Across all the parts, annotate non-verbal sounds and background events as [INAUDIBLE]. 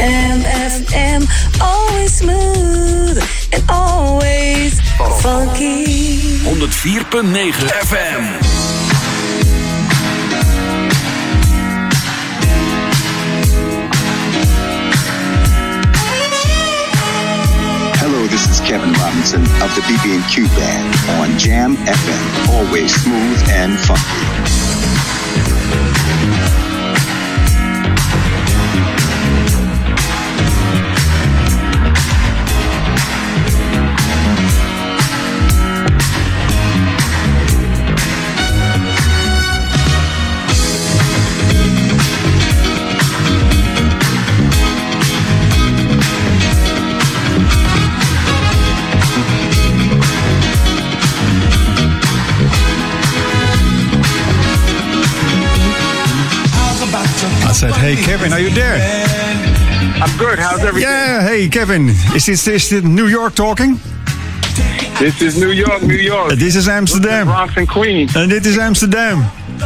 JAMM FM, always smooth and always funky. 104.9 FM. Hello, this is Kevin Robinson of the BB&Q Band on JAMM FM, always smooth and funky. Hey, Kevin, are you there? I'm good. How's everything? Yeah, hey, Kevin. Is this, is this New York talking? This is New York, New York. Uh, this is Amsterdam. Bronx and Queens. And this is Amsterdam. [LAUGHS]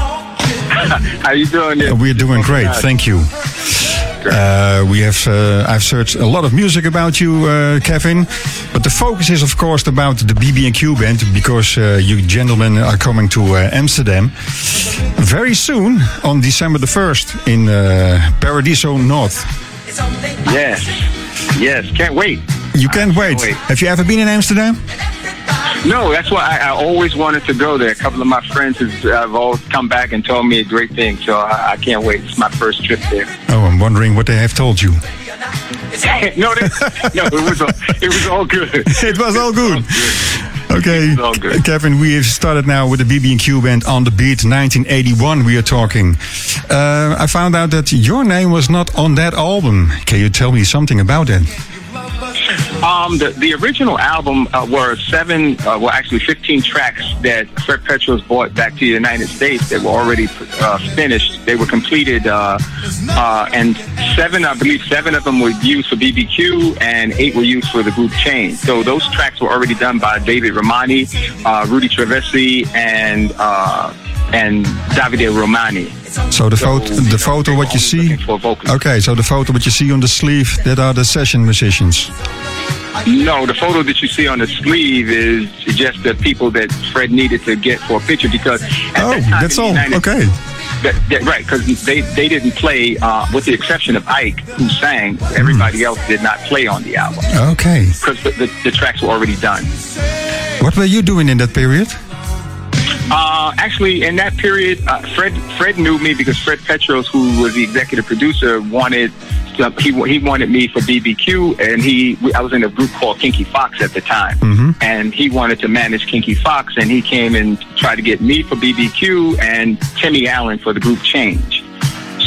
How you doing? There? Uh, we're doing great, thank you. Uh, we have uh, I've searched a lot of music about you, uh, Kevin, but the focus is of course about the BB&Q band because uh, you gentlemen are coming to uh, Amsterdam very soon on December the first in uh, Paradiso North. Yes, yes. Can't wait. You can't wait. wait. Have you ever been in Amsterdam? No, that's why I, I always wanted to go there. A couple of my friends have, have all come back and told me a great thing, so I, I can't wait. It's my first trip there. Oh, I'm wondering what they have told you. [LAUGHS] no, they, no, it was all, it was all good. [LAUGHS] it was all good. Okay, all good. Kevin, we have started now with the BB&Q band on the beat 1981. We are talking. Uh, I found out that your name was not on that album. Can you tell me something about it? Um, the, the original album uh, were seven, uh, well, actually 15 tracks that Fred Petrus brought back to the United States that were already uh, finished. They were completed, uh, uh, and seven, I believe, seven of them were used for BBQ, and eight were used for the group Change. So those tracks were already done by David Romani, uh, Rudy Trevisi, and uh, and Davide Romani. So the photo, the photo, what you see. Looking for vocalists. Okay, so the photo, what you see on the sleeve, that are the session musicians. No, the photo that you see on the sleeve is just the people that Fred needed to get for a picture because. Oh, that time that's all. United- Okay. That, that, right, because they, they didn't play, uh, with the exception of Ike, who sang. Everybody else did not play on the album Okay. because the, the, the tracks were already done. What were you doing in that period? Uh, actually, in that period, uh, Fred Fred knew me because Fred Petrus, who was the executive producer, wanted he he wanted me for BBQ, and he I was in a group called Kinky Fox at the time, and he wanted to manage Kinky Fox, and he came and tried to get me for BBQ and Timmy Allen for the group Change.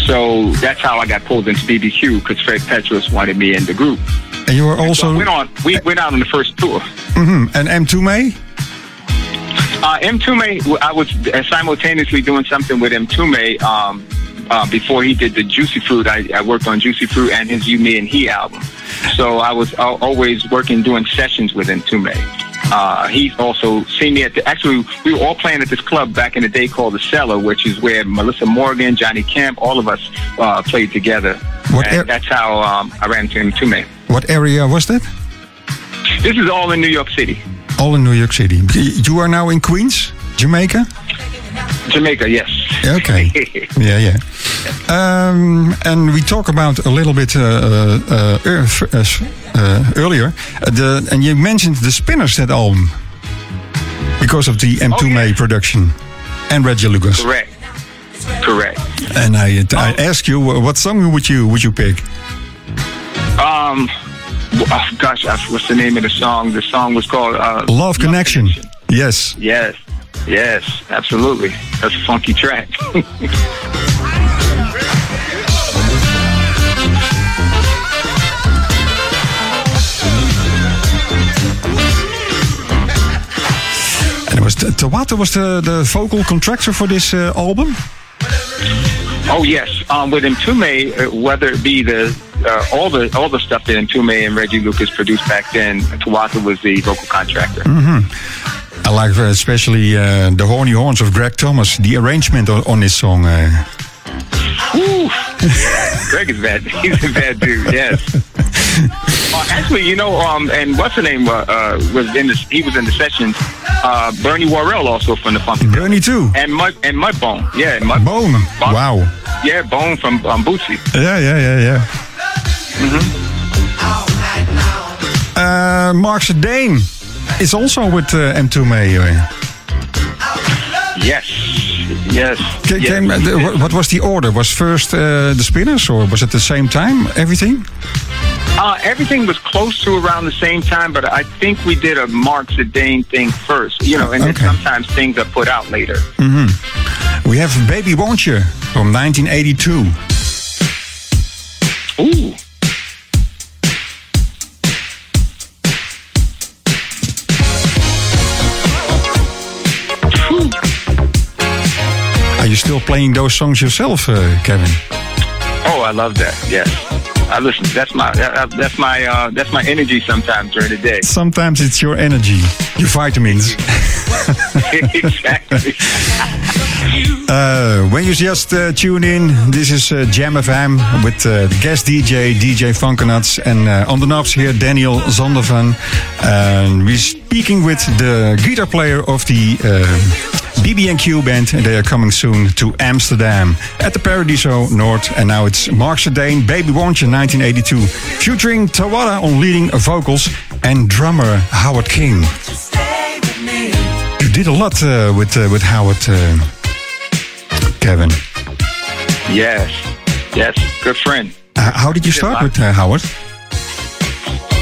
So that's how I got pulled into BBQ because Fred Petrus wanted me in the group. And you were also. I went on. We went out on the first tour. Mhm. And Mtume? Uh, Mtume, I was simultaneously doing something with Mtume um, uh, before he did the Juicy Fruit. I, I worked on Juicy Fruit and his You, Me, and He album. So I was always working, doing sessions with Mtume. Uh, he's also seen me at the, actually, we were all playing at this club back in the day called The Cellar, which is where Melissa Morgan, Johnny Kemp, all of us uh, played together. What and air- that's how um, I ran into Mtume. What area was that? This is all in New York City. All in New York City. You are now in Queens, Jamaica? Jamaica, yes. Okay. [LAUGHS] Yeah, yeah. Um, and we talk about a little bit uh, uh, uh, uh, uh, earlier, uh, the, and you mentioned the Spinners that album because of the M2 Oh, yeah. May production and Reggie Lucas. Correct. Correct. And I, I ask you, what song would you would you pick? Um, oh, gosh, what's the name of the song? The song was called uh, Love Connection. Yes. Yes, yes, absolutely. That's a funky track. And it was Tawatha was the, the vocal contractor for this uh, album. oh yes, um, with Mtume, uh, whether it be the uh, all the all the stuff that Mtume and Reggie Lucas produced back then, Tawatha was the vocal contractor. I like uh, especially uh, the horny horns of Greg Thomas. The arrangement on, on this song. Uh, Ooh, [LAUGHS] Greg is bad. He's a bad dude. Yes. [LAUGHS] Uh, actually, you know, um, and what's the name uh, uh, was in the he was in the sessions. Uh, Bernie Worrell also from the Funky Brothers. Bernie too. and Mud and Mudbone. Yeah, Mud, Bone. Bone. Wow. Yeah, Bone from um, Bootsy. Yeah, yeah, yeah, yeah. Uh, Marc Sadane is also with uh, Mtume. uh. Yes, yes. Ca- yes. the- what- what was the order? Was first uh, the spinners or was it the same time? Everything? Uh, everything was close to around the same time, but I think we did a Marc Sadane thing first. You know, and then Okay. sometimes things are put out later. We have Baby Won't You from 1982. Ooh. Are you still playing those songs yourself, uh, Kevin? Oh, I love that. Yes, I listen. That's my uh, that's my uh, that's my energy sometimes during the day. Sometimes it's your energy, your vitamins. [LAUGHS] exactly. [LAUGHS] Uh, when you just uh, tune in, this is uh, JAMM FM with uh, the guest DJ, DJ Funkenuts, and uh, on the knobs here, Daniel Zondervan. And we're speaking with the guitar player of the uh, BB&Q band, and they are coming soon to Amsterdam at the Paradiso North. And now it's Marc Sadane, Baby Won't You, 1982, featuring Tawatha on leading vocals and drummer Howard King. You did a lot uh, with uh, with Howard, uh, Kevin. yes, yes. Good friend. Uh, how did you start with uh, Howard?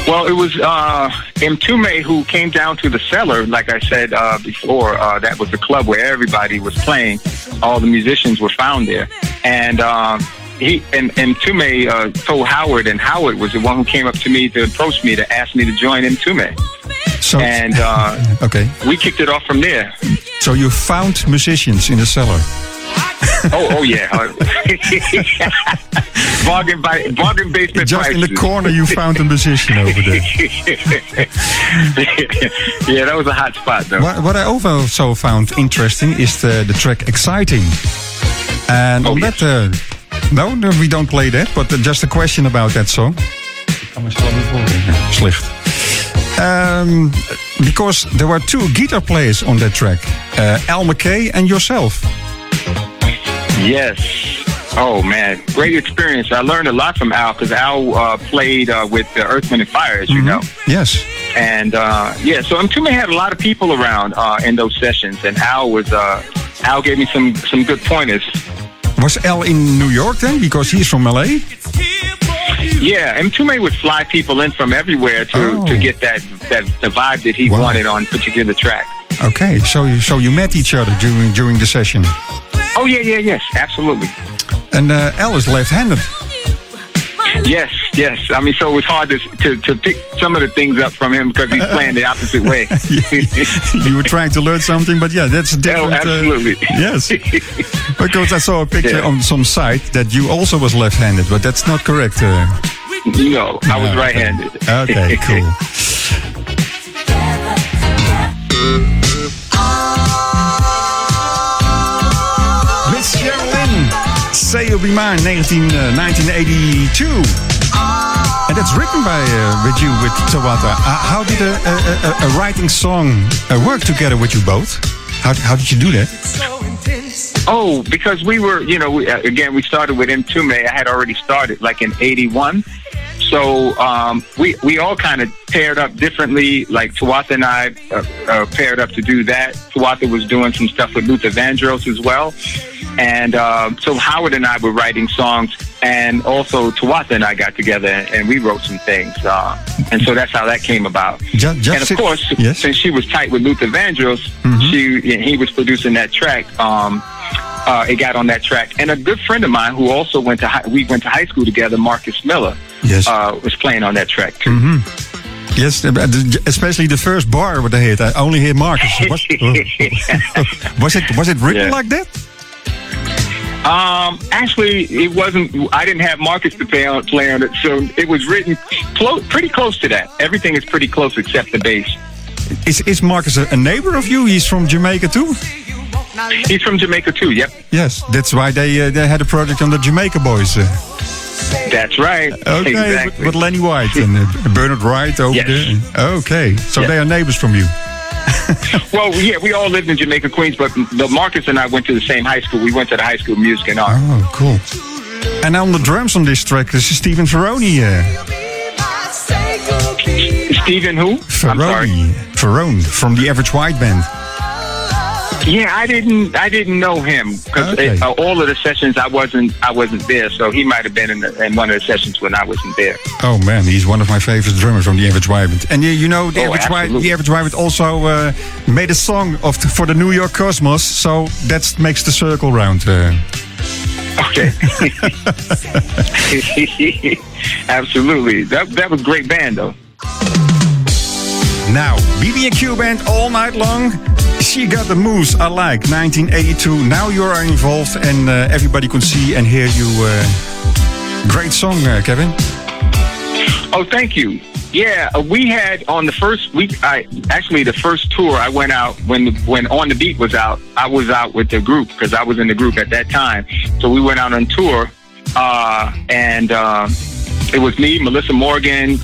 Well, it was uh, Mtume who came down to the cellar, like I said uh, before. Uh, that was the club where everybody was playing. All the musicians were found there, and uh, he and, Mtume uh, told Howard, and Howard was the one who came up to me to approach me to ask me to join Mtume, So, and uh, [LAUGHS] okay, we kicked it off from there. so you found musicians in the cellar. Oh, oh yeah, [LAUGHS] [LAUGHS] bargain by bargain basement Just in the corner, you found a musician over there. [LAUGHS] yeah, that was a hot spot though. What, what I also found interesting is the, the track "Exciting," and Oh, on yes. that, uh, no, no, we don't play that, but uh, just a question about that song. Slecht. Um, because there were two guitar players on that track, uh, Al McKay and yourself. Yes. Oh man, great experience. I learned a lot from Al because Al uh, played uh, with uh, Earth, Wind and Fire, as you know. Yes. And uh, yeah, so Mtume had a lot of people around uh, in those sessions, and Al was uh, Al gave me some some good pointers. Was Al in New York then? Because he's from LA? Yeah, Mtume would fly people in from everywhere to, Oh. to get that, that the vibe that he Wow. wanted on particular track. Okay, so you, so you met each other during during the session. Oh yeah, yeah, yes, absolutely. And uh, Al is left-handed. Yes, yes. I mean, so it was hard to, to to pick some of the things up from him because he's playing the opposite way. [LAUGHS] you were trying to learn something, but yeah, that's a different. uh, absolutely. yes, [LAUGHS] because I saw a picture Yeah. on some site that you also was left-handed, but that's not correct. Uh, no, I was okay. right-handed. Okay, cool. [LAUGHS] You'll Be Mine, 19, uh, 1982. And that's written by uh, with you with Tawatha. Uh, how did a, a, a, a writing song uh, work together with you both? How, how did you do that? Oh, because we were, you know, we, uh, again, we started with Mtume I had already started like in 81. So um, we we all kind of paired up differently. Like Tawatha and I uh, paired up to do that. Tawatha was doing some stuff with Luther Vandross as well. And um, so Howard and I were writing songs, and also Tawatha and I got together and we wrote some things. Uh, and so that's how that came about. Ju- just and of course, yes. Mm-hmm. since she was tight with Luther Vandross, she and he was producing that track. Um, uh, it got on that track, and a good friend of mine who also went to high, we went to high school together, Marcus Miller, Yes. Mm-hmm. uh, was playing on that track too. Yes, uh, the- especially the first bar what they hit. I only hear Marcus. Was, [LAUGHS] [LAUGHS] was it was it written Yeah. like that? Um, actually, it wasn't. I didn't have Marcus to play on, play on it, so it was written close, pretty close to that. Everything is pretty close except the bass. Is is Marcus a, a neighbor of you? He's from Jamaica too. He's from Jamaica too. Yep, Yes, that's why they uh, they had a project on the Jamaica Boys. Uh, that's right. okay, exactly. Lenny White and uh, Bernard Wright over Yes. there. Okay, so Yes. they are neighbors from you. [LAUGHS] well, yeah, we all lived in Jamaica, Queens, but the Marcus and I went to the same high school. We went to the High School of Music and Art. Oh, cool. And on the drums on this track, this is Stephen Ferroni. Uh, Stephen, who? Ferroni, Ferrone from the Average White Band. Yeah, I didn't. I didn't know him because Okay. uh, all of the sessions I wasn't. I wasn't there, so he might have been in, the, in one of the sessions when I wasn't there. Oh man, he's one of my favorite drummers from the Average White And you, you know, the Oh, Average absolutely. the Average also uh, made a song of the, for the New York Cosmos, so that makes the circle round. Uh, Okay. [LAUGHS] Absolutely. That that was a great band though. Now, BB&Q Band all night long. She got the moves I like. 1982. Now you are involved, and uh, everybody can see and hear you. Uh, great song, uh, Kevin. Oh, thank you. Yeah, uh, we had on the first week. I actually the first tour I went out when when on the beat was out. I was out with the group because I was in the group at that time. So we went out on tour, uh, and uh, it was me, Melissa Morgan,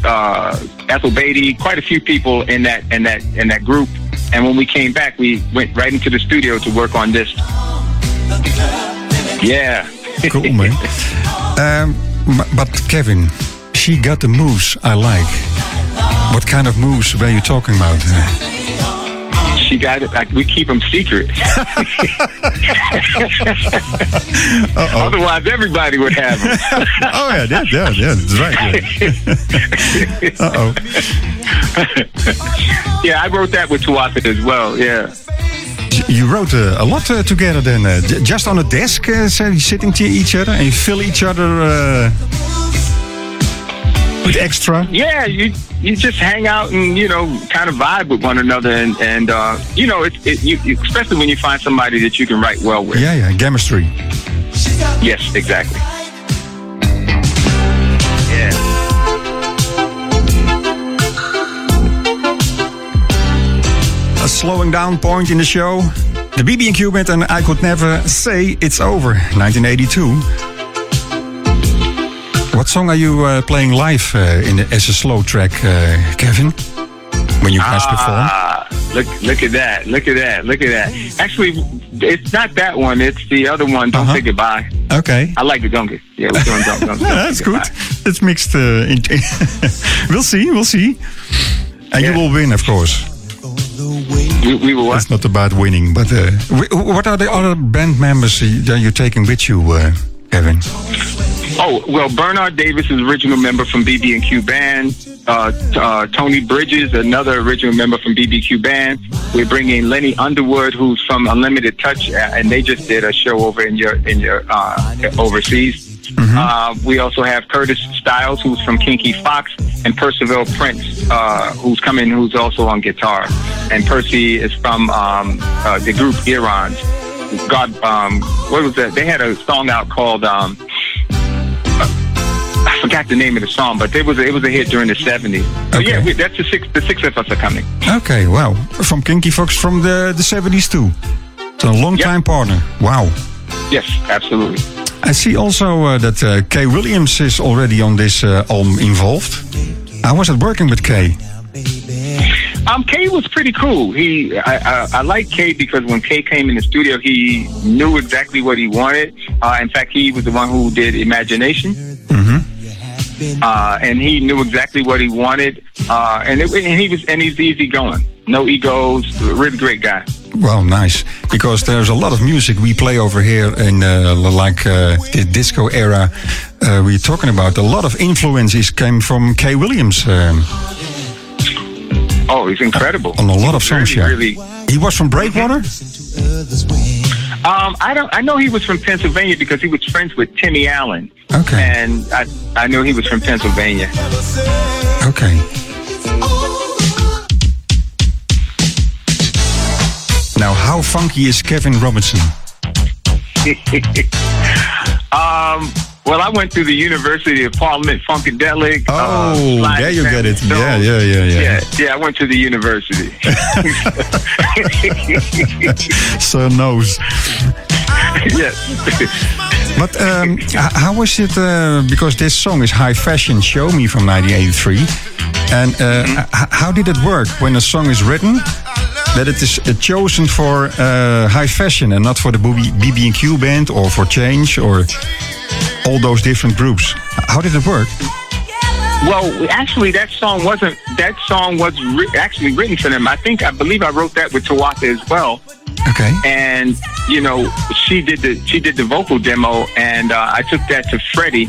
Ethel Beatty, quite a few people in that in that in that group. And when we came back, we went right into the studio to work on this. Yeah. Cool, man. [LAUGHS] um, but Kevin, she got the moves I like. What kind of moves were you talking about? She got it. Like, we keep them secret. [LAUGHS] [LAUGHS] Otherwise, everybody would have them. [LAUGHS] oh yeah, yeah, yeah, yeah, that's right. uh oh. yeah, I wrote that with Tawatha as well. Yeah. You wrote uh, a lot uh, together then, uh, j- just on a desk, uh, sitting to each other, and you fill each other uh, with extra. Yeah, you you just hang out and you know kind of vibe with one another, and and uh, you know it's it, you, especially when you find somebody that you can write well with. Yeah, yeah, chemistry. Yes, exactly. Yeah. A slowing down point in the show. The BB&Q band and I Could Never Say It's Over, 1982. What song are you uh, playing live uh, in the, as a slow track, uh, Kevin? When you guys perform? Ah, look look at that! Look at that! Look at that! Actually, it's not that one. It's the other one. Don't Uh-huh. say goodbye. Okay. I like the don't. Yeah, we're doing. [LAUGHS] Yeah, that's good. It's mixed. Uh, in [LAUGHS] we'll see. We'll see. And you will win, of course. We, we what? It's not about winning, but uh, what are the other band members that you're taking with you, uh, Kevin? Oh well, Bernard Davis is original member from BB&Q Band. Uh, uh, Tony Bridges, another original member from BBQ Band. We're bringing Lenny Underwood, who's from Unlimited Touch, and they just did a show over in your in your uh, overseas. Uh, we also have Curtis Styles, who's from Kinky Fox, and Percival Prince, uh, who's coming, who's also on guitar. And Percy is from um, uh, the group Irons. God, um, what was that? They had a song out called. Um, forgot the name of the song, but it was a, it was a hit during the '70s. So Okay. yeah, we, that's the six the six of us are coming. Okay, wow. From Kinky Fox from the, the 70s too. So a long Yep. time partner. Wow. Yes, absolutely. I see also uh, that uh, Kae Williams is already on this uh, album involved. How was it working with Kae? Um, Kae was pretty cool. He, I, I, I like Kae because when Kae came in the studio, he knew exactly what he wanted. Uh, in fact, he was the one who did Imagination. Uh, and he knew exactly what he wanted. Uh, and, it, and he was, and he's easygoing. No egos. Really great guy. Well, nice. Because there's a lot of music we play over here in uh, like uh, the disco era uh, we're talking about. A lot of influences came from Kae Williams um, Oh, he's incredible. on a lot of songs. Yeah. Really, He was from Breakwater? Um, I don't. I know he was from Pennsylvania because he was friends with Timmy Allen. Okay. And I, I know he was from Pennsylvania. Okay. Now, how funky is Kevin Robinson? [LAUGHS] um, Well, I went to the University of Parliament Funkadelic. uh, Oh, Slide there you get it. Yeah, yeah, yeah, yeah. Yeah, yeah, I went to the university. [LAUGHS] So knows. [LAUGHS] yes. But um, how was it? Uh, because this song is High Fashion Show Me from 1983. And uh, h- how did it work when a song is written? That it is uh, chosen for uh, high fashion and not for the BB&Q band or for Change or all those different groups. How did it work? Well, actually, that song wasn't. That song was ri- actually written for them. I think, I believe, I wrote that with Tawatha as well. Okay. And you know, she did the she did the vocal demo, and uh, I took that to Freddie,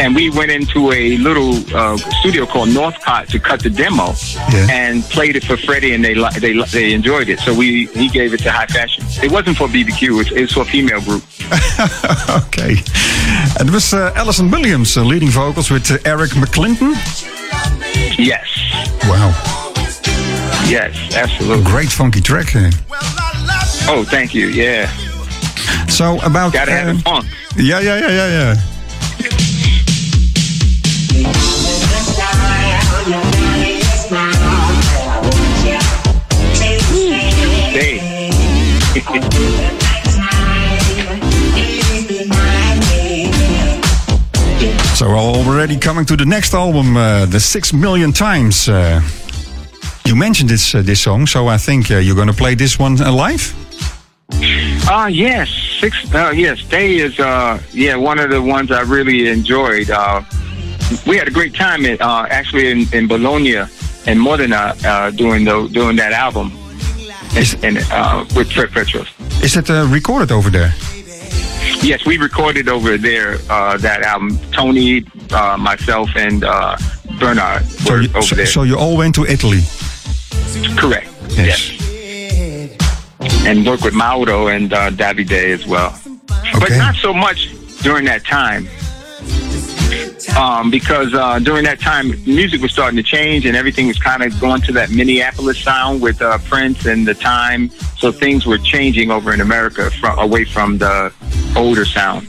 and we went into a little uh, studio called Northcott to cut the demo, Yeah. and played it for Freddie, and they they they enjoyed it. So we he gave it to High Fashion. It wasn't for BBQ. It was, it for a female group. [LAUGHS] okay. And it was uh, Alyson Williams uh, leading vocals with uh, Eric McClinton. Yes, Wow. yes, absolutely. Great funky track. uh. Oh, thank you. Yeah, So about. gotta have the funk. Yeah, yeah, yeah, yeah, yeah. So we're already coming to the next album, uh, the Six Million Times. Uh, you mentioned this uh, this song, so I think uh, you're going to play this one uh, live. Ah, yes, six. Uh, yes, Day is. Uh, yeah, one of the ones I really enjoyed. We had a great time at, uh, actually in, in Bologna and Modena uh, doing the doing that album, Is- and, uh, with Fred Petrus. Is it uh, recorded over there? Yes, we recorded over there uh, that album. Tony, uh, myself, and uh, Bernard So were you, over so, there. so you all went to Italy. Correct. Yes. and worked with Mauro and uh, Davide as well. Okay. But not so much during that time. Um, because uh, during that time, music was starting to change and everything was kind of going to that Minneapolis sound with uh, Prince and the time. So things were changing over in America from, away from the older sound.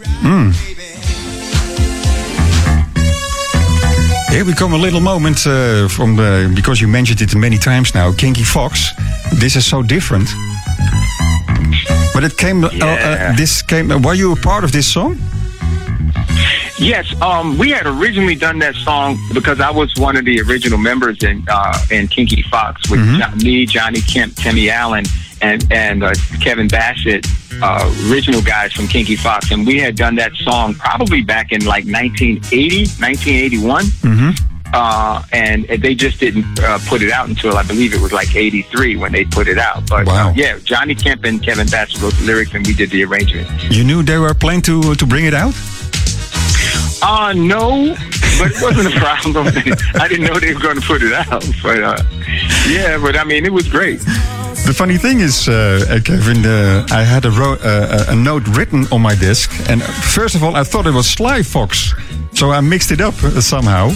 Here we come a little moment uh, from the because you mentioned it many times now. Kinky Fox. This is so different. But it came. Uh, uh, Yeah. this came. were you a part of this song? Yes, um, we had originally done that song because I was one of the original members in uh, in Kinky Fox with Jo- me, Johnny Kemp, Timmy Allen, and and uh, Kevin Bassett, uh, original guys from Kinky Fox, and we had done that song probably back in like 1980, 1981. Uh, and they just didn't uh, put it out until I believe it was like '83 when they put it out. But Wow. uh, yeah, Johnny Kemp and Kevin Bassett wrote the lyrics, and we did the arrangement. You knew they were planning to to bring it out. Uh, no, but it wasn't a [LAUGHS] problem. I didn't know they were going to put it out. But uh, yeah, but I mean, it was great. The funny thing is, uh, uh, Kevin, uh, I had a, ro- uh, a a note written on my desk, and first of all, I thought it was Sly Fox, so I mixed it up uh, somehow. [LAUGHS]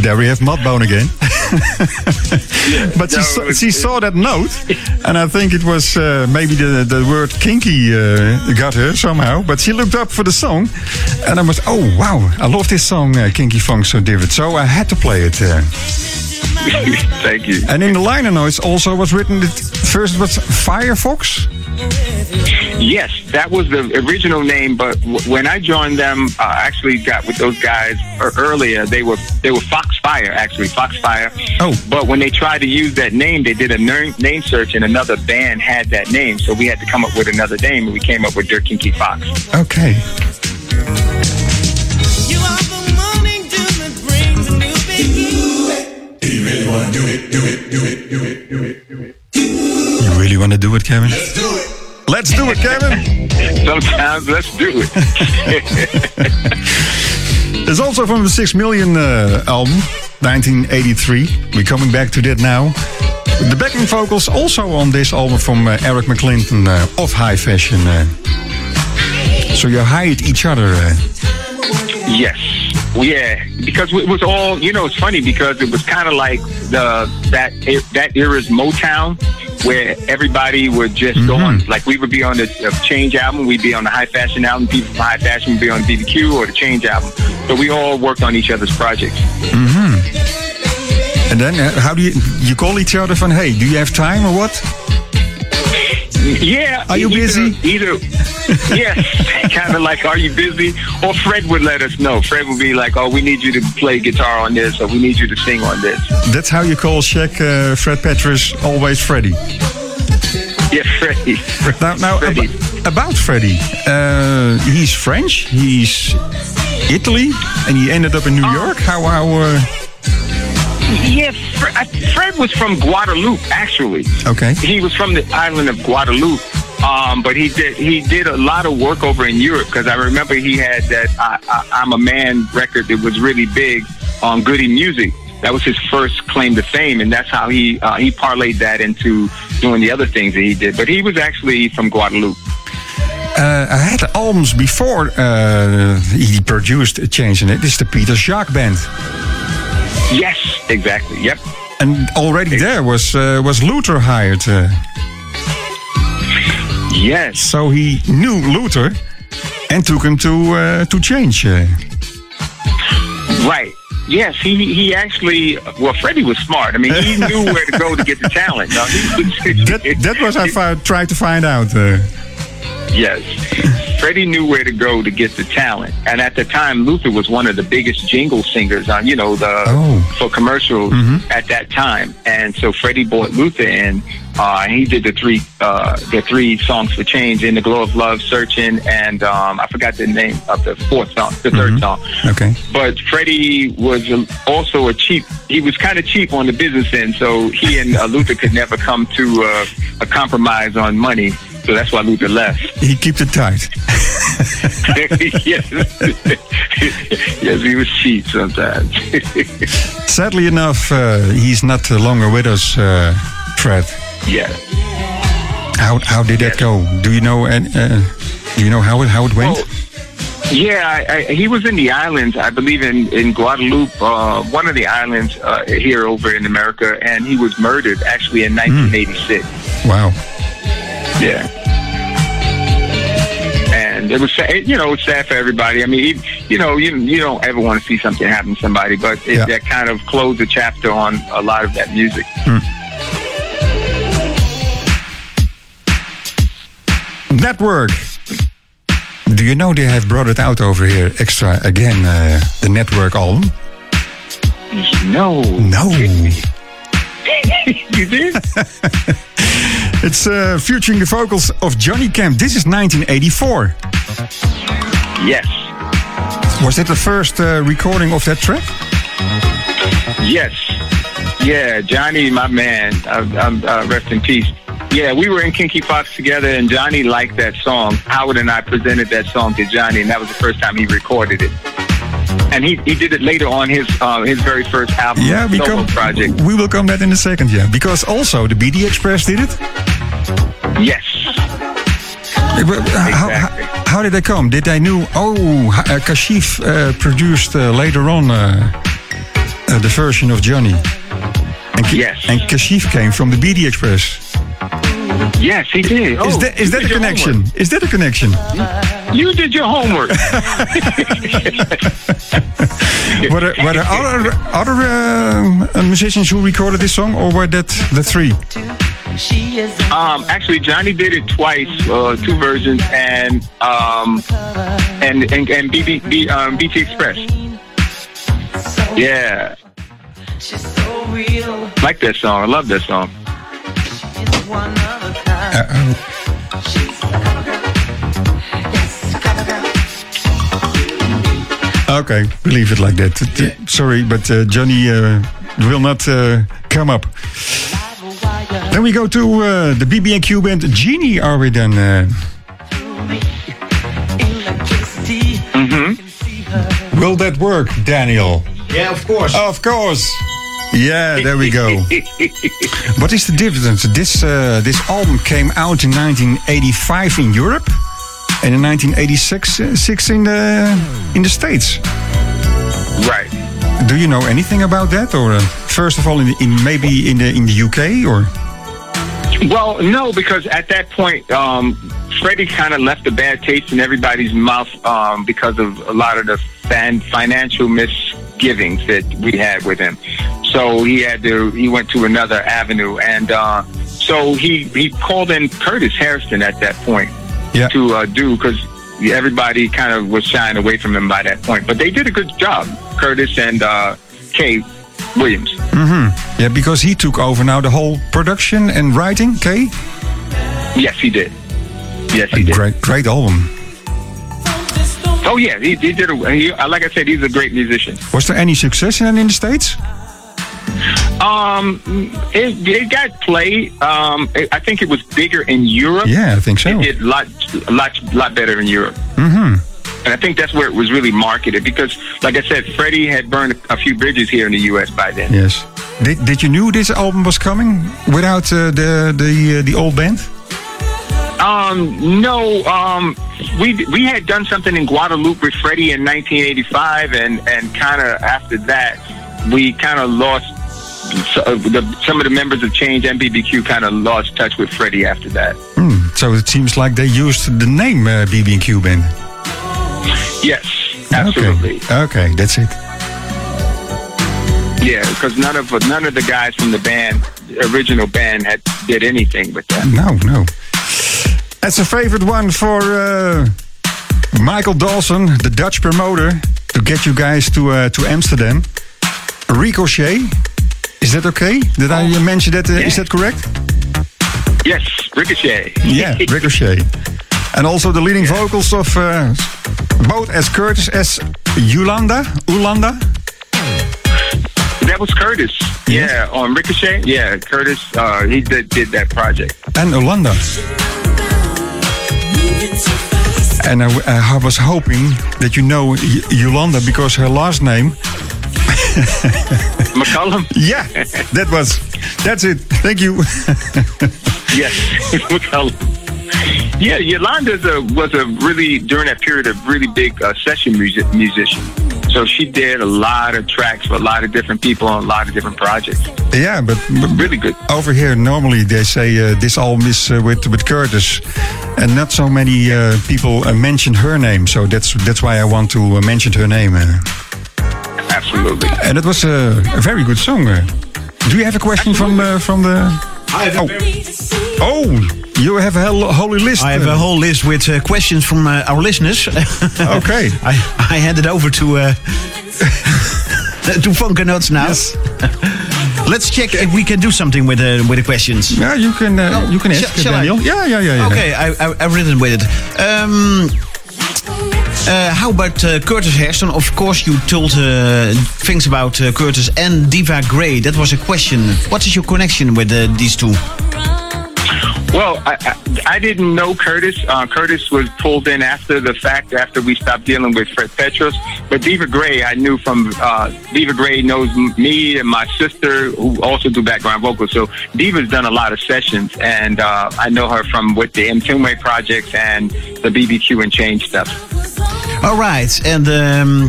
there we have Mudbone again. [LAUGHS] but she, saw, she saw that note, [LAUGHS] and I think it was uh, maybe the, the word kinky uh, got her somehow. But she looked up for the song, and I was, oh wow, I love this song, uh, Kinky Funk So Different. So I had to play it. [LAUGHS] Thank you. and in the liner notes also was written that first was Firefox. Yes, that was the original name. But w- when I joined them, uh, I actually got with those guys er- earlier. They were they were Foxfire actually, Foxfire. Oh. But when they tried to use that name, they did a name search, and another band had that name. So we had to come up with another name, and we came up with Dirt Kinky Fox. Okay. Beginning. You really want to do it, Kevin? Let's do it. Let's do it, Kevin. [LAUGHS] Sometimes let's do it. [LAUGHS] it's also from the Six Million uh, album, 1983. We're coming back to that now. The backing vocals also on this album from uh, Eric McClinton uh, of High Fashion. Uh. So you hired each other. Uh. Yes. Yeah, because it was all you know. It's funny because it was kind of like the that that era's Motown, where everybody would just go on. Like we would be on the uh, Change album, we'd be on the High Fashion album. People from High Fashion would be on BBQ or the Change album. So we all worked on each other's projects. And then uh, how do you you call each other van hey, do you have time or what? Yeah. Are you either- busy? Either, yes, [LAUGHS] kind of like, are you busy? Or Fred would let us know. Fred would be like, oh, we need you to play guitar on this, or we need you to sing on this. That's how you call Shaq uh, Fred Petrus always Freddy. Yeah, Freddie. Now, now Freddie. ab- about Freddie, uh, he's French, he's Italy, and he ended up in New York. How how? Uh, Yeah, Fred, Fred was from Guadeloupe, actually. okay. He was from the island of Guadeloupe, um, but he did he did a lot of work over in Europe because I remember he had that I, I, "I'm a Man" record that was really big on Goody Music. That was his first claim to fame, and that's how he uh, he parlayed that into doing the other things that he did. But he was actually from Guadeloupe. Uh, I had albums before uh, he produced a change in it. This is the Peter Jacques band, Yes, exactly. Yep. and already there was uh, was Luther hired. Uh, Yes. so he knew Luther and took him to uh, to change. Uh, Right. Yes, he he actually. Well, Freddie was smart. I mean, he knew where to go to get the talent. No, was, [LAUGHS] that that was I [LAUGHS] tried to find out. Uh, Yes. Freddie knew where to go to get the talent. And at the time, Luther was one of the biggest jingle singers on, you know, the Oh. for commercials at that time. And so Freddie brought Luther in. Uh, and he did the three uh, the three songs for change in the glow of love, searching, and um, I forgot the name of the fourth song, the 3rd song. okay. But Freddie was also a cheap. He was kind of cheap on the business end, so he and uh, Luther could never come to uh, a compromise on money. So that's why Luther left. He kept it tight. [LAUGHS] yes. yes, he was cheap sometimes. Sadly enough, uh, he's not longer with us, uh, Fred. yeah. How how did that go? Do you know? And uh, do you know how it how it went? Well, yeah, I, I, he was in the islands, I believe in, in Guadeloupe, uh, one of the islands uh, here over in America, and he was murdered actually in 1986. wow. Yeah. And it was, sad, you know, it's sad for everybody. I mean, you, know, you you don't ever want to see something happen to somebody, but it, Yeah. that kind of closed the chapter on a lot of that music. Network. Do you know they have brought it out over here extra again? Uh, the Network album. No, No. [LAUGHS] you did? [LAUGHS] It's uh, featuring the vocals of Johnny Kemp. This is 1984. yes, Was that the first uh, recording of that track? yes, yeah. Johnny, my man, um, uh, rest in peace. Yeah, we were in Kinky Fox together, and Johnny liked that song. Howard and I presented that song to Johnny, and that was the first time he recorded it. And he, he did it later on his uh, his very first album, Yeah, we solo come. project. We will come that in a second. Yeah, because also the BT Express did it. Yes. Uh, How, Exactly. how, how did they come? Did they knew? Oh, uh, Kashif uh, produced uh, later on uh, uh, the version of Johnny. And, Ka- Yes. and Kashif came from the BT Express. Yes, he did. Is Oh, that is that a connection? Is that a connection? You did your homework. [LAUGHS] were there, were there other other uh, musicians who recorded this song, or were that the three? um, actually, Johnny did it twice, uh, two versions, and um, and and, and BB, B, um, BT Express. Yeah, like that song. I love that song. Okay, we leave it like that. T- Sorry, but uh, Johnny uh, will not uh, come up. Then we go to uh, the BB&Q band Genie. Are we then? Uh, Will that work, Daniel? Yeah, of course. Of course. Yeah, there we go. [LAUGHS] what is the difference? This uh, this album came out in 1985 in Europe, and in 1986 uh, six in the in the States. Right. Do you know anything about that, or uh, first of all, in, in maybe in the in the UK, or Well, no, because at that point, um, Freddie kind of left a bad taste in everybody's mouth um, because of a lot of the fan- financial misgivings that we had with him. So he had to. He went to another avenue, and uh, so he he called in Curtis Hairston at that point Yeah. to uh, do because everybody kind of was shying away from him by that point. But they did a good job, Curtis and uh, Kae Williams. Mm-hmm. Yeah, because he took over now the whole production and writing. Kae? Yes, he did. Yes, a he did. great, great album. Oh yeah, he, he did. A, he, like I said, he's a great musician. Was there any success in in the states? Um, it, it got played. Um, it, I think it was bigger in Europe. Yeah, I think so. It did a lot, lot, lot better in Europe. Mm-hmm. And I think that's where it was really marketed because, like I said, Freddie had burned a few bridges here in the U.S. by then. Yes. Did, did you knew this album was coming without uh, the the uh, the old band? Um, no, um, we we had done something in Guadeloupe with Freddie in 1985, and and kind of after that, we kind of lost. So, uh, the, some of the members of Change and BBQ kind of lost touch with Freddie after that. Hmm. So it seems like they used the name uh, BB&Q band. Yes, absolutely. Okay. Okay, that's it. Yeah, because none of none of the guys from the band, original band, had did anything with that. No, no. That's a favorite one for uh, Michael Dawson, the Dutch promoter, to get you guys to uh, to Amsterdam. Ricochet. Is that okay? Did I uh, mention that? Uh, Is that correct? Yes, Ricochet. Yeah, Ricochet. And also the leading vocals of uh, both as Curtis as Yolanda. Ulanda. that was Curtis. Yeah, on Ricochet. Yeah, Curtis. Uh, he did, did that project. and Olanda. And I, I was hoping that you know Y- Yolanda because her last name. [LAUGHS] McCullum. Yeah, that was. That's it. Thank you. [LAUGHS] Yes, [LAUGHS] McCullum. Yeah, Yolanda a, was a really during that period a really big uh, session music, musician. So she did a lot of tracks for a lot of different people on a lot of different projects. yeah, but, but Really good. over here normally they say uh, this album is uh, with with Curtis, and not so many uh, people uh, mention her name. So that's that's why I want to uh, mention her name. Uh, Absolutely. and it was a, a very good song. Uh, do you have a question from uh, from the? I have, Oh. Oh, you have a holy list. I have uh, a whole list with uh, questions from uh, our listeners. [LAUGHS] Okay. I, I hand it over to uh, [LAUGHS] to Funker Nuts now. [LAUGHS] Let's check if we can do something with the with the questions. Yeah, you can uh, you can ask shall I? Daniel. Yeah, yeah, yeah, yeah. Okay, I, I, I've written with it. Um, uh, how about uh, Curtis Hairston? Of course, you told uh, things about uh, Curtis and Diva Gray. That was a question. What is your connection with uh, these two? Well, I, I, I didn't know Curtis. Uh, Curtis was pulled in after the fact, after we stopped dealing with Fred Petrus. But Diva Gray, I knew from uh, Diva Gray knows me and my sister, who also do background vocals. So Diva's done a lot of sessions, and uh, I know her from with the Mtume projects and the BBQ and Change stuff. All right, and um,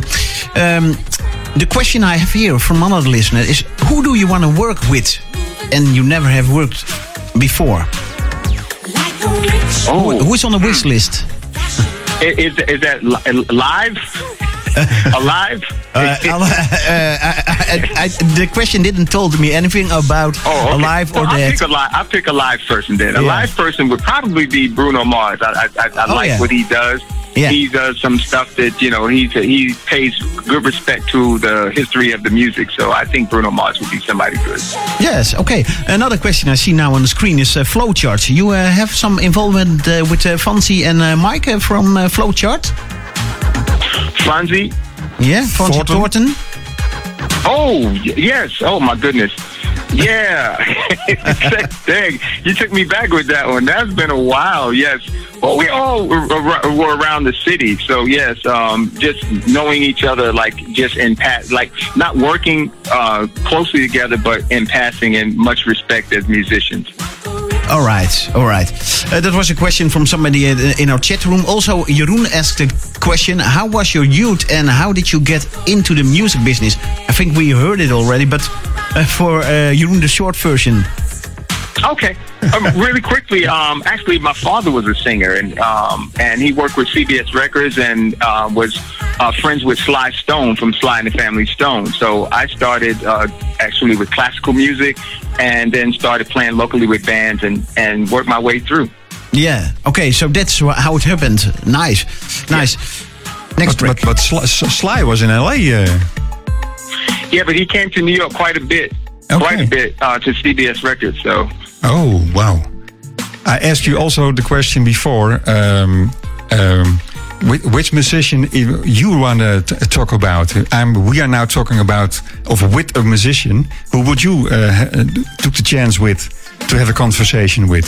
um, the question I have here from another listener is: Who do you want to work with, and you never have worked before? Oh, Who is on the wish list? is, is that li- live? [LAUGHS] Alive? Uh, uh, I, I, I, the question didn't told me anything about Oh, okay. alive or well, I'll dead. pick a. I'll pick a live person then. A live person would probably be Bruno Mars. I, I, I, I Oh, like yeah. what he does. Yeah. He does some stuff that you know he's he pays good respect to the history of the music. So I think Bruno Mars would be somebody good. Yes, okay. Another question I see now on the screen is uh, Flowchart. You uh, have some involvement uh, with uh, Fonzi and uh, Mike uh, from uh, Flowchart? Fonzi. Yeah, Fonzi Thornton. Thornton. Oh yes. Oh my goodness. Yeah. [LAUGHS] Dang, you took me back with that one. That's been a while. Yes. Well, we all were, were around the city, so yes. Um, just knowing each other, like just in pat, like not working uh, closely together, but in passing, and much respect as musicians. All right, all right. Uh, that was a question from somebody in our chat room. Also, Jeroen asked a question: How was your youth, and how did you get into the music business? I think we heard it already, but for uh, Jeroen, the short version. Okay. Um, [LAUGHS] really quickly, um, actually, my father was a singer, and um, and he worked with CBS Records and uh, was uh, friends with Sly Stone from Sly and the Family Stone. So I started uh, actually with classical music, and then started playing locally with bands, and and worked my way through. Yeah. Okay, so that's how it happened. Nice, nice. Next But, track. but, but Sly, Sly was in LA. Yeah, but he came to New York quite a bit, quite a bit uh, to CBS Records. So oh, wow. I asked you also the question before. Um, um, which, musician you want to talk about? Um, we are now talking about of with a musician. Who would you uh, took the chance with to have a conversation with?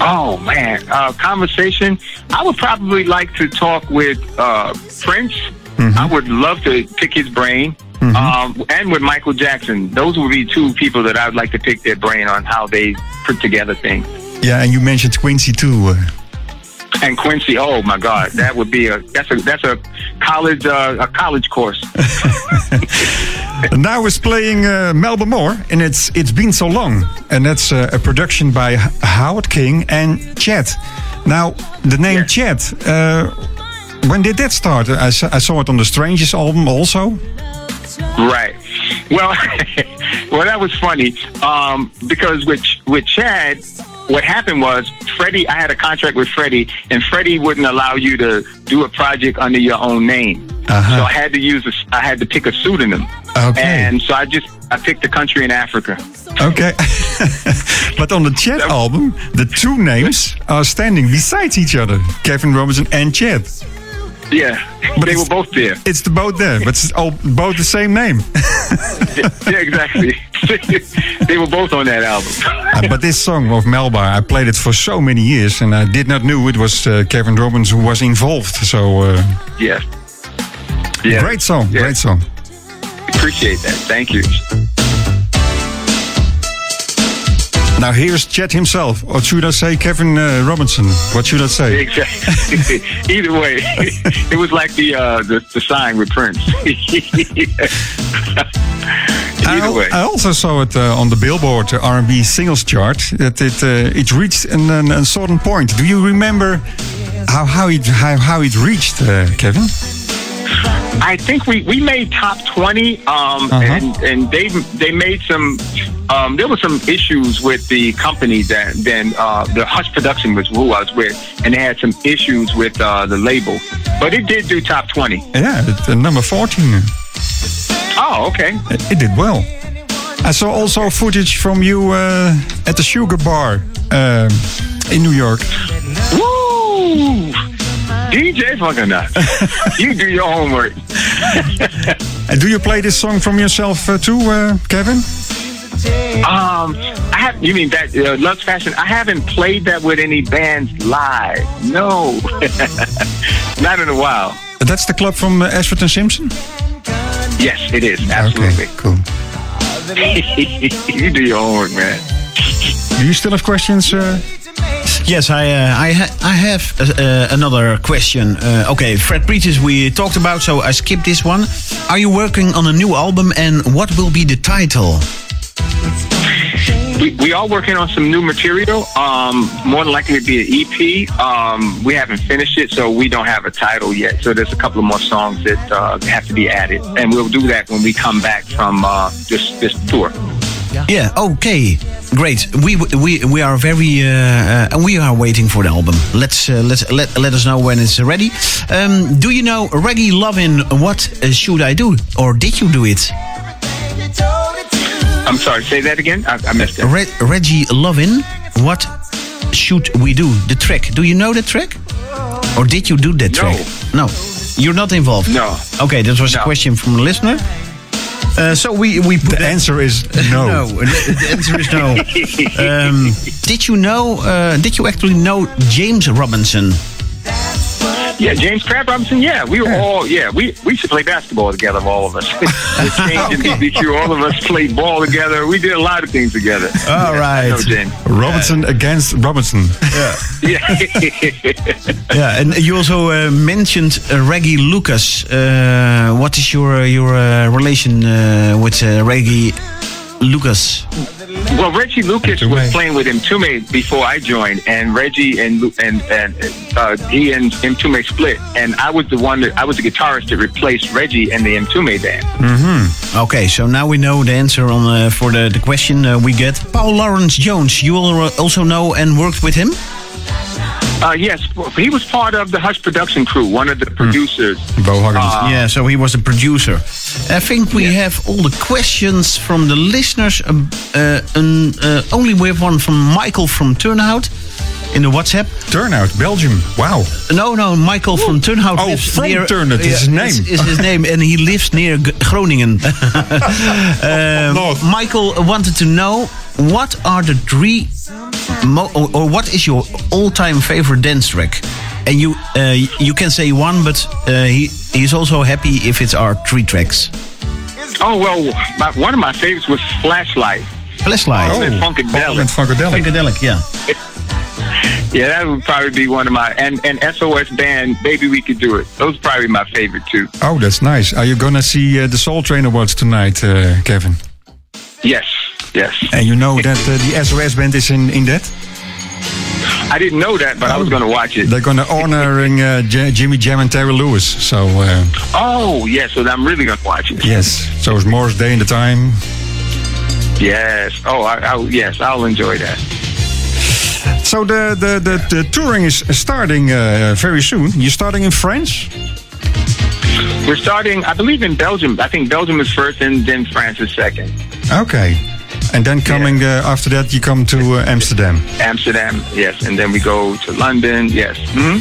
Oh man, uh, conversation. I would probably like to talk with uh, Prince. I would love to pick his brain, um, and with Michael Jackson. Those would be two people that I would like to pick their brain on how they put together things. Yeah, and you mentioned Quincy too. And Quincy, oh my God, that would be a that's a that's a college uh, a college course. [LAUGHS] Now it's playing uh, Melba Moore, and it's it's been so long, and that's uh, a production by Howard King and Chet. Now the name Yeah. Chet, uh, when did that start? I saw it on the Strangers album also. Right. Well, [LAUGHS] well, that was funny um, because with with Chad, what happened was Freddie. I had a contract with Freddie, and Freddie wouldn't allow you to do a project under your own name. Uh-huh. So I had to use a, I had to pick a pseudonym. Okay. And so I just I picked a country in Africa. Okay, [LAUGHS] but on the Chad album, the two names are standing beside each other: Kevin Robinson and Chet. Yeah, But they were both there. It's the both there, but it's all both the same name. yeah, exactly. [LAUGHS] they were both on that album. Uh, but this song of Melba, I played it for so many years, and I did not know it was uh, Kevin Robbins who was involved. So uh, yeah. Yeah. great song, Yeah. great song. Appreciate that. Thank you. Now here's Chet himself, or should I say Kevin uh, Robinson? What should I say? Exactly. [LAUGHS] Either way, [LAUGHS] it was like the uh, the, the sign with Prince. [LAUGHS] I, Either way. I also saw it uh, on the Billboard R&B singles chart that it uh, it reached an, an, a certain point. Do you remember how how it how, how it reached, uh, Kevin? I think we, we made top twenty, um, Uh-huh. and and they they made some. Um, there were some issues with the company that then uh, the Hush Production was who I was with, and they had some issues with uh, the label, but it did do top twenty. Yeah, it, uh, number fourteen. Oh, okay. It, it did well. I saw also footage from you uh, at the Sugar Bar um in New York. Woo! DJ Funk O Nuts. [LAUGHS] you do your homework. [LAUGHS] And do you play this song from yourself uh, too, uh, Kevin? Um, I have. You mean that uh, Lux Fashion? I haven't played that with any bands live. No, [LAUGHS] not in a while. That's the club from uh, Ashford and Simpson. Yes, it is absolutely. Okay, cool. you do your homework, man. Do you still have questions? Uh, Yes, I uh, I, ha- I have uh, uh, another question. Uh, okay, Fred Petrus we talked about, so I skipped this one. Are you working on a new album, and what will be the title? We, we are working on some new material. Um, more than likely to be an EP. Um, we haven't finished it, so we don't have a title yet. So there's a couple of more songs that uh, have to be added, and we'll do that when we come back from uh, this this tour. Yeah. Okay. Great. We we we are very uh, uh, we are waiting for the album. Let's uh, let's let let us know when it's ready. Um, do you know Reggie Lovin? What uh, should I do, or did you do it? I'm sorry. Say that again. I, I missed it. Re- Reggie Lovin. What should we do? The track. Do you know the track, or did you do that No. track? No. You're not involved. No. Okay, that was a question from a listener. Uh, so we we put the answer is no. [LAUGHS] No, the the answer is no. [LAUGHS] Um, did you know? Uh, did you actually know James Robinson? Yeah, James Crab Robinson. Yeah, we were all. Yeah, we we used to play basketball together. All of us. James and BBQ. All of us played ball together. We did a lot of things together. All Yeah, right. I know James. Robinson against Robinson. Yeah. [LAUGHS] Yeah, and you also uh, mentioned uh, Reggie Lucas. Uh, what is your your uh, relation uh, with uh, Reggie Lucas? Well, Reggie Lucas was playing with Mtume before I joined, and Reggie and Lu- and and uh, he and Mtume split, and I was the one that I was the guitarist that replaced Reggie and the Mtume band. Okay, so now we know the answer on uh, for the, the question uh, we get. Paul Lawrence Jones, you al- also know and worked with him? Uh, yes, he was part of the Hush production crew, one of the producers. Beau Huggins. yeah, so he was a producer. I think we have all the questions from the listeners. Um, uh, um, uh, only we have one from Michael from Turnhout in the WhatsApp. Turnhout, Belgium. Wow. No, no, Michael from Turnhout. Oh, from near, Turnhout, is his name. Is, is his name, and he lives near G- Groningen. [LAUGHS] [LAUGHS] Um, north. Michael wanted to know what are the three, mo- or, or what is your all-time favorite dance track? And you, uh, you can say one, but uh, he he's also happy if it's our three tracks. Oh well, my, one of my favorites was Flashlight. Flashlight. Oh. and Funkadelic. and Funkadelic. Funkadelic, yeah. [LAUGHS] Yeah, that would probably be one of my and and SOS band. Maybe we could do it. Those are probably my favorite too. Oh, that's nice. Are you gonna see uh, the Soul Train Awards tonight, uh, Kevin? Yes, yes. And you know that uh, the SOS band is in, in that? I didn't know that, but I was going to watch it. They're gonna honoring uh, J- Jimmy Jam and Terry Lewis. So uh, Oh, yeah. So I'm really going to watch it. yes, so it's Morris Day in the time. Yes. Oh, I, I, yes. I'll enjoy that. So the the, the, the touring is starting uh, very soon. You're starting in France. We're starting, I believe, in Belgium. I think Belgium is first, and then France is second. Okay. And then coming uh, after that, you come to uh, Amsterdam. Amsterdam, yes, and then we go to London. Yes. hmm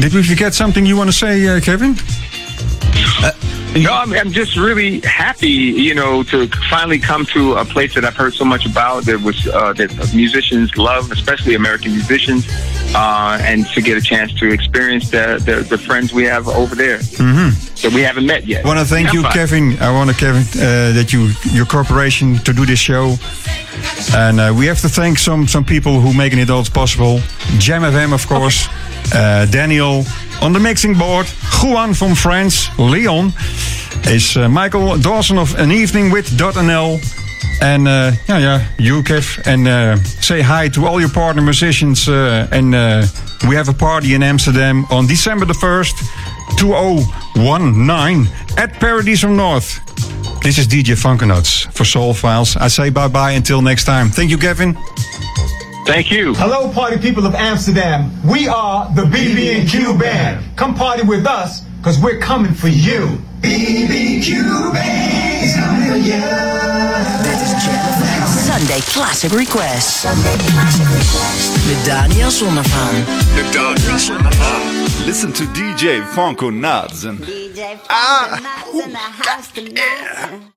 Did we forget something you want to say, uh, No, I'm, I'm just really happy, you know, to finally come to a place that I've heard so much about that was uh, that musicians love, especially American musicians, uh, and to get a chance to experience the the, the friends we have over there that we haven't met yet. I want to thank you. Kevin. I want to, Kevin, uh, that you your corporation to do this show, and uh, we have to thank some some people who making it all possible. JAMM FM, of course, uh, Daniel on the mixing board, Juan from France, Leon is uh, Michael Dawson of An Evening with .nl. And uh, yeah, yeah, you, Kev, and uh, say hi to all your partner musicians. Uh, and uh, we have a party in Amsterdam on December the 1st, 2019 at Paradiso North. This is DJ Funk O Nuts for Soul Files. I say bye bye until next time. Thank you, Kevin. Thank you. Hello, party people of Amsterdam. We are the BB&Q Band. Come party with us, cause we're coming for you. BB&Q Band is coming for you. Sunday Classic Request. Met Daniel Zondervan. Listen to DJ Funk O Nuts and DJ ah, in the house tonight.